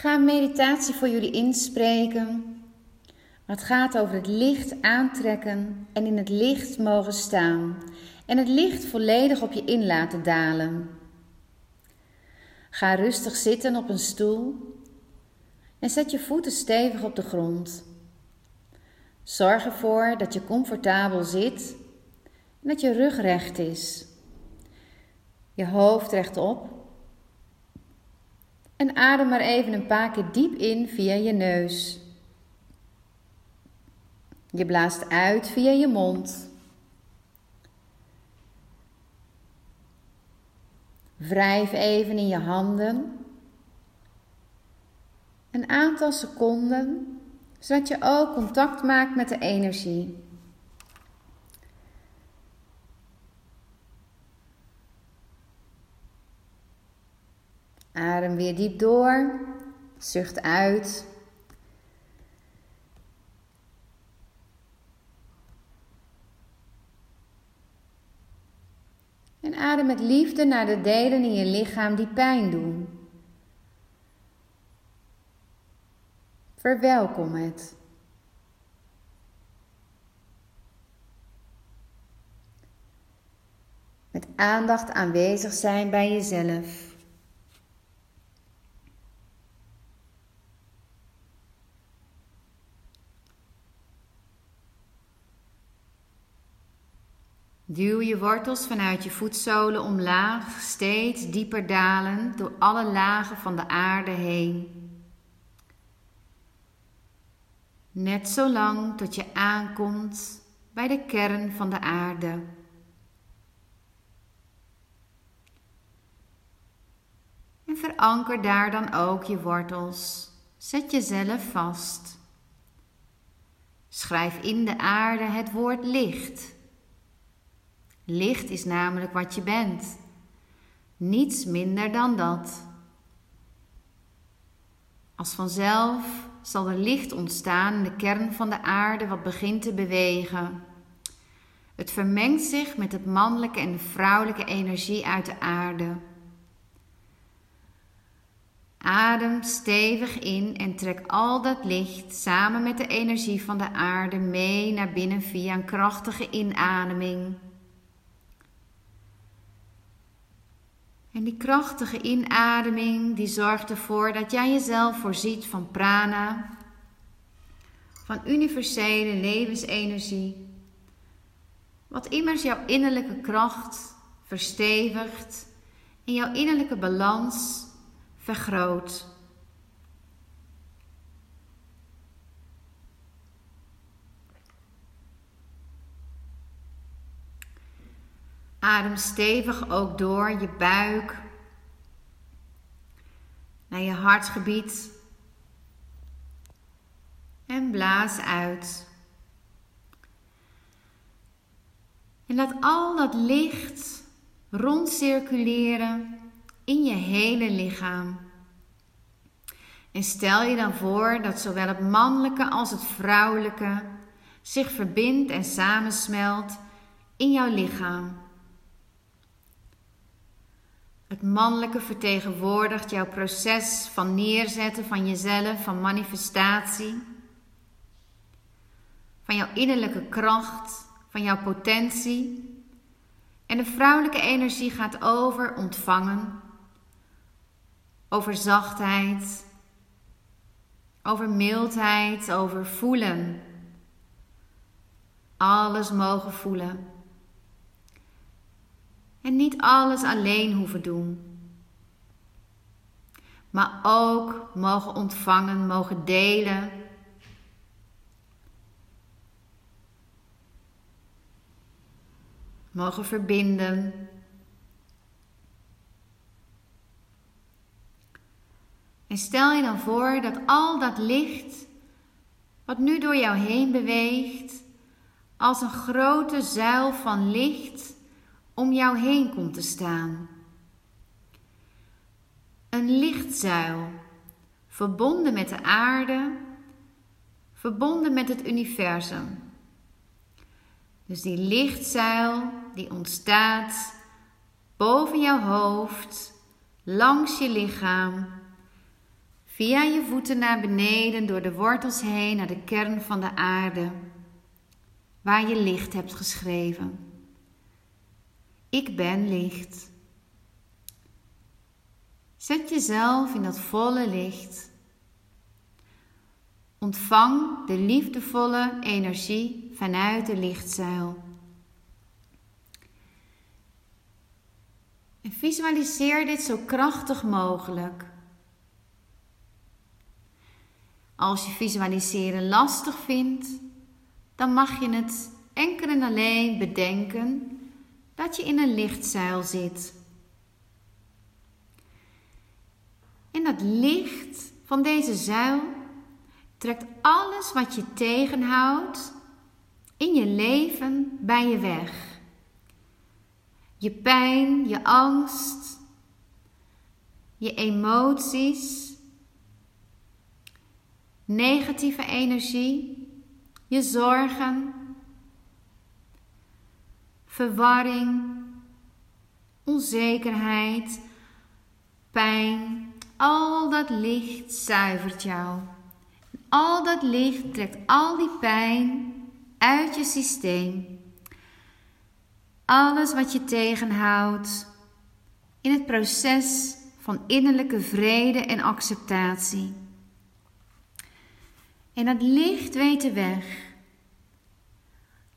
Ga een meditatie voor jullie inspreken. Het gaat over het licht aantrekken en in het licht mogen staan. En het licht volledig op je in laten dalen. Ga rustig zitten op een stoel en zet je voeten stevig op de grond. Zorg ervoor dat je comfortabel zit en dat je rug recht is. Je hoofd rechtop. En adem maar even een paar keer diep in via je neus. Je blaast uit via je mond. Wrijf even in je handen. Een aantal seconden, zodat je ook contact maakt met de energie. Adem weer diep door. Zucht uit. En adem met liefde naar de delen in je lichaam die pijn doen. Verwelkom het. Met aandacht aanwezig zijn bij jezelf. Duw je wortels vanuit je voetzolen omlaag, steeds dieper dalend door alle lagen van de aarde heen. Net zo lang tot je aankomt bij de kern van de aarde. En veranker daar dan ook je wortels. Zet jezelf vast. Schrijf in de aarde het woord licht. Licht is namelijk wat je bent. Niets minder dan dat. Als vanzelf zal er licht ontstaan in de kern van de aarde wat begint te bewegen. Het vermengt zich met het mannelijke en de vrouwelijke energie uit de aarde. Adem stevig in en trek al dat licht samen met de energie van de aarde mee naar binnen via een krachtige inademing. En die krachtige inademing die zorgt ervoor dat jij jezelf voorziet van prana, van universele levensenergie, wat immers jouw innerlijke kracht verstevigt en jouw innerlijke balans vergroot. Adem stevig ook door je buik naar je hartgebied en blaas uit. En laat al dat licht rondcirculeren in je hele lichaam. En stel je dan voor dat zowel het mannelijke als het vrouwelijke zich verbindt en samensmelt in jouw lichaam. Het mannelijke vertegenwoordigt jouw proces van neerzetten van jezelf, van manifestatie, van jouw innerlijke kracht, van jouw potentie. En de vrouwelijke energie gaat over ontvangen, over zachtheid, over mildheid, over voelen. Alles mogen voelen. En niet alles alleen hoeven doen. Maar ook mogen ontvangen, mogen delen. Mogen verbinden. En stel je dan voor dat al dat licht, wat nu door jou heen beweegt, als een grote zuil van licht om jou heen komt te staan. Een lichtzuil, verbonden met de aarde, verbonden met het universum. Dus die lichtzuil die ontstaat boven jouw hoofd, langs je lichaam, Via je voeten naar beneden, door de wortels heen naar de kern van de aarde, waar je licht hebt geschreven. Ik ben licht. Zet jezelf in dat volle licht. Ontvang de liefdevolle energie vanuit de lichtzuil. En visualiseer dit zo krachtig mogelijk. Als je visualiseren lastig vindt, dan mag je het enkel en alleen bedenken dat je in een lichtzuil zit. En dat licht van deze zuil trekt alles wat je tegenhoudt in je leven bij je weg. Je pijn, je angst, je emoties, negatieve energie, je zorgen, verwarring, onzekerheid, pijn. Al dat licht zuivert jou. Al dat licht trekt al die pijn uit je systeem. Alles wat je tegenhoudt in het proces van innerlijke vrede en acceptatie. En dat licht weet de weg.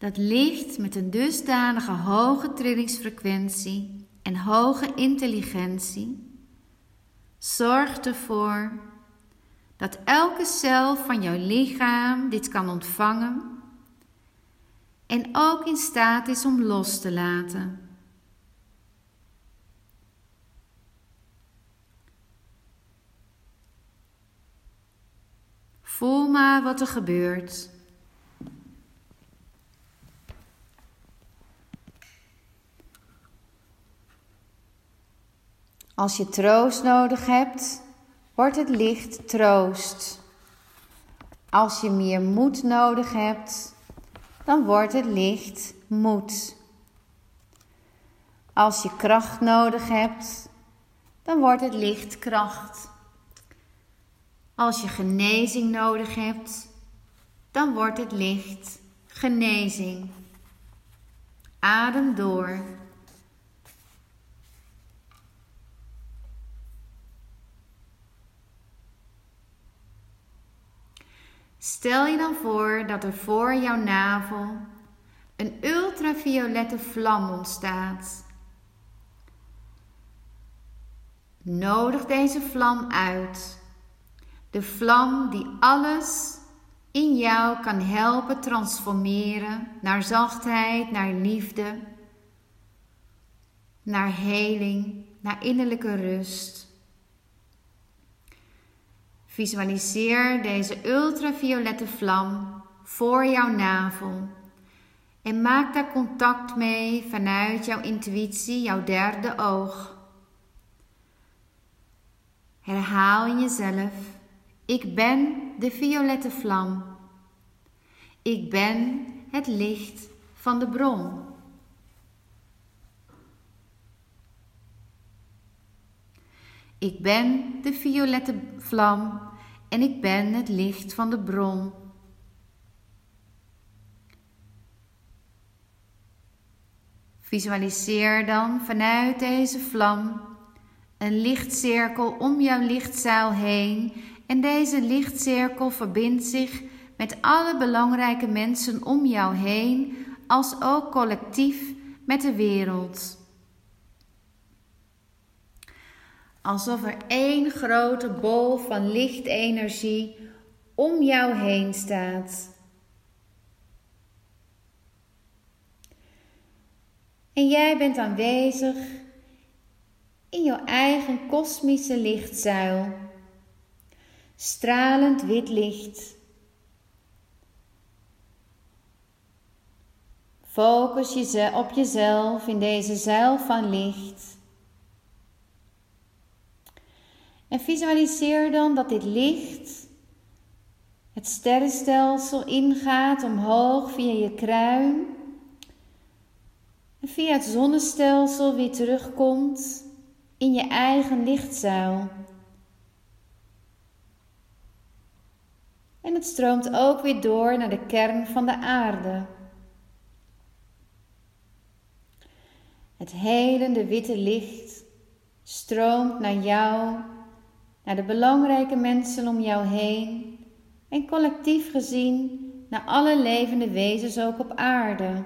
Dat licht met een dusdanige hoge trillingsfrequentie en hoge intelligentie zorgt ervoor dat elke cel van jouw lichaam dit kan ontvangen en ook in staat is om los te laten. Voel maar wat er gebeurt. Als je troost nodig hebt, wordt het licht troost. Als je meer moed nodig hebt, dan wordt het licht moed. Als je kracht nodig hebt, dan wordt het licht kracht. Als je genezing nodig hebt, dan wordt het licht genezing. Adem door. Stel je dan voor dat er voor jouw navel een ultraviolette vlam ontstaat. Nodig deze vlam uit. De vlam die alles in jou kan helpen transformeren naar zachtheid, naar liefde, naar heling, naar innerlijke rust. Visualiseer deze ultraviolette vlam voor jouw navel en maak daar contact mee vanuit jouw intuïtie, jouw derde oog. Herhaal in jezelf: Ik ben de violette vlam. Ik ben het licht van de bron. Ik ben de violette vlam en ik ben het licht van de bron. Visualiseer dan vanuit deze vlam een lichtcirkel om jouw lichtzuil heen en deze lichtcirkel verbindt zich met alle belangrijke mensen om jou heen, als ook collectief met de wereld. Alsof er één grote bol van lichtenergie om jou heen staat. En jij bent aanwezig in jouw eigen kosmische lichtzuil. Stralend wit licht. Focus je op jezelf in deze zuil van licht. En visualiseer dan dat dit licht het sterrenstelsel ingaat omhoog via je kruin. En via het zonnestelsel weer terugkomt in je eigen lichtzuil. En het stroomt ook weer door naar de kern van de aarde. Het helende witte licht stroomt naar jou, naar de belangrijke mensen om jou heen en collectief gezien naar alle levende wezens ook op aarde.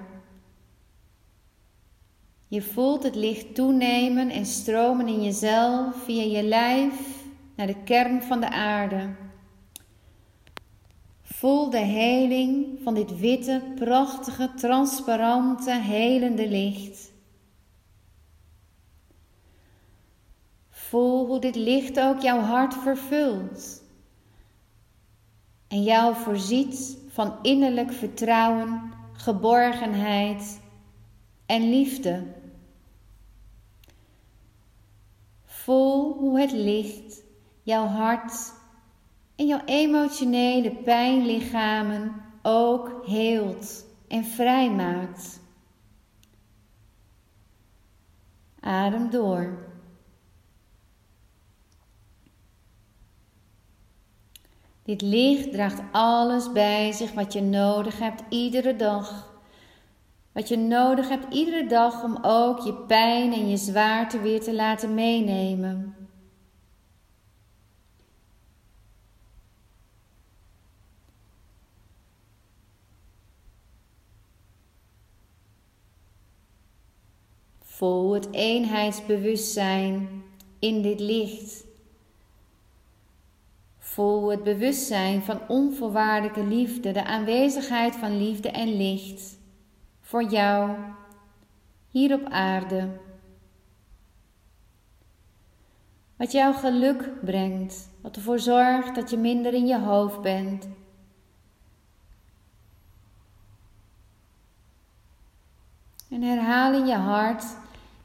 Je voelt het licht toenemen en stromen in jezelf via je lijf naar de kern van de aarde. Voel de heling van dit witte, prachtige, transparante, helende licht. Voel hoe dit licht ook jouw hart vervult en jou voorziet van innerlijk vertrouwen, geborgenheid en liefde. Voel hoe het licht jouw hart en jouw emotionele pijnlichamen ook heelt en vrijmaakt. Adem door. Dit licht draagt alles bij zich wat je nodig hebt iedere dag. Wat je nodig hebt iedere dag om ook je pijn en je zwaarte weer te laten meenemen. Voel het eenheidsbewustzijn in dit licht. Voel het bewustzijn van onvoorwaardelijke liefde, de aanwezigheid van liefde en licht voor jou hier op aarde. Wat jouw geluk brengt, wat ervoor zorgt dat je minder in je hoofd bent. En herhaal in je hart: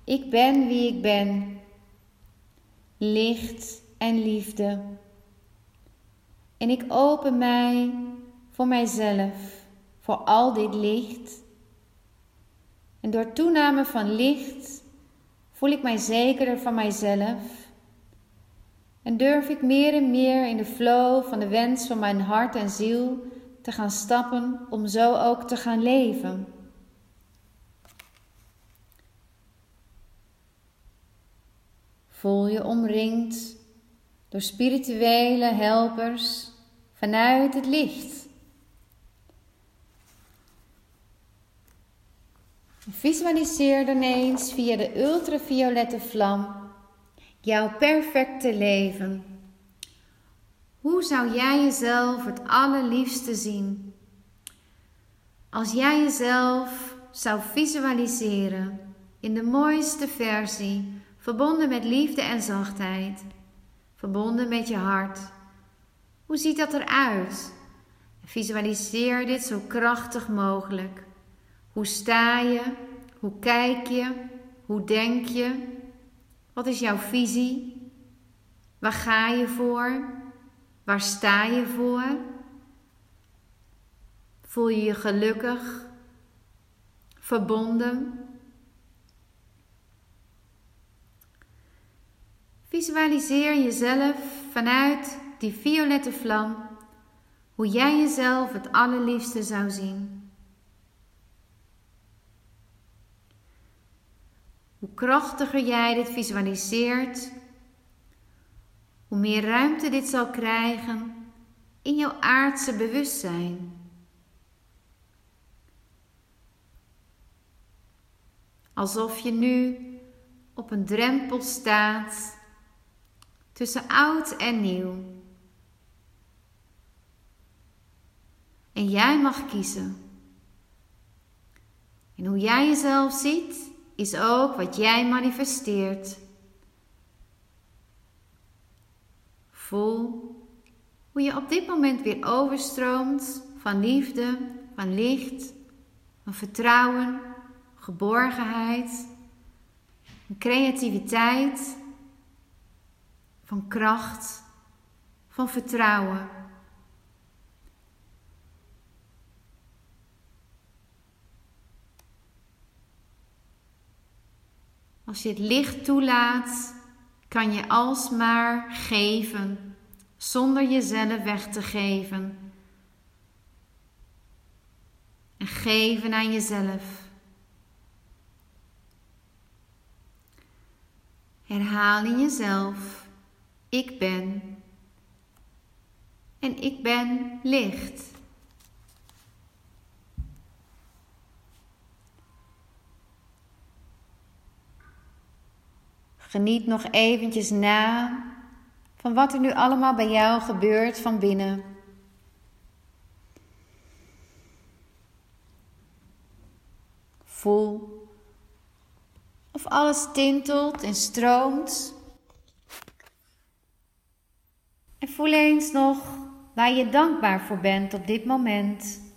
Ik ben wie ik ben. Licht en liefde. En ik open mij voor mijzelf, voor al dit licht. En door toename van licht voel ik mij zekerder van mijzelf. En durf ik meer en meer in de flow van de wens van mijn hart en ziel te gaan stappen om zo ook te gaan leven. Voel je omringd door spirituele helpers vanuit het licht. Visualiseer dan eens via de ultraviolette vlam jouw perfecte leven. Hoe zou jij jezelf het allerliefste zien? Als jij jezelf zou visualiseren in de mooiste versie, verbonden met liefde en zachtheid, verbonden met je hart hoe ziet dat eruit? Visualiseer dit zo krachtig mogelijk. Hoe sta je? Hoe kijk je? Hoe denk je? Wat is jouw visie? Waar ga je voor? Waar sta je voor? Voel je je gelukkig? Verbonden? Visualiseer jezelf vanuit die violette vlam, hoe jij jezelf het allerliefste zou zien. Hoe krachtiger jij dit visualiseert, hoe meer ruimte dit zal krijgen in jouw aardse bewustzijn. Alsof je nu op een drempel staat tussen oud en nieuw. En jij mag kiezen. En hoe jij jezelf ziet, is ook wat jij manifesteert. Voel hoe je op dit moment weer overstroomt van liefde, van licht, van vertrouwen, geborgenheid, creativiteit, van kracht, van vertrouwen. Als je het licht toelaat, kan je alsmaar geven, zonder jezelf weg te geven, geven aan jezelf. Herhaal in jezelf, ik ben en ik ben licht. Geniet nog eventjes na van wat er nu allemaal bij jou gebeurt van binnen. Voel of alles tintelt en stroomt. En voel eens nog waar je dankbaar voor bent op dit moment.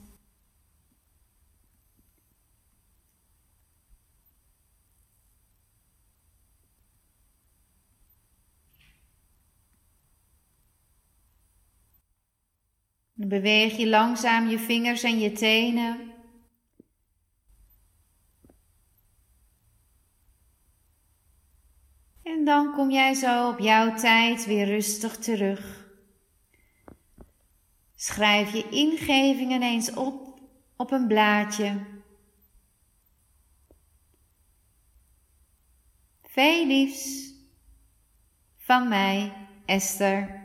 Dan beweeg je langzaam je vingers en je tenen. En dan kom jij zo op jouw tijd weer rustig terug. Schrijf je ingevingen eens op op een blaadje. Veel liefs van mij, Esther.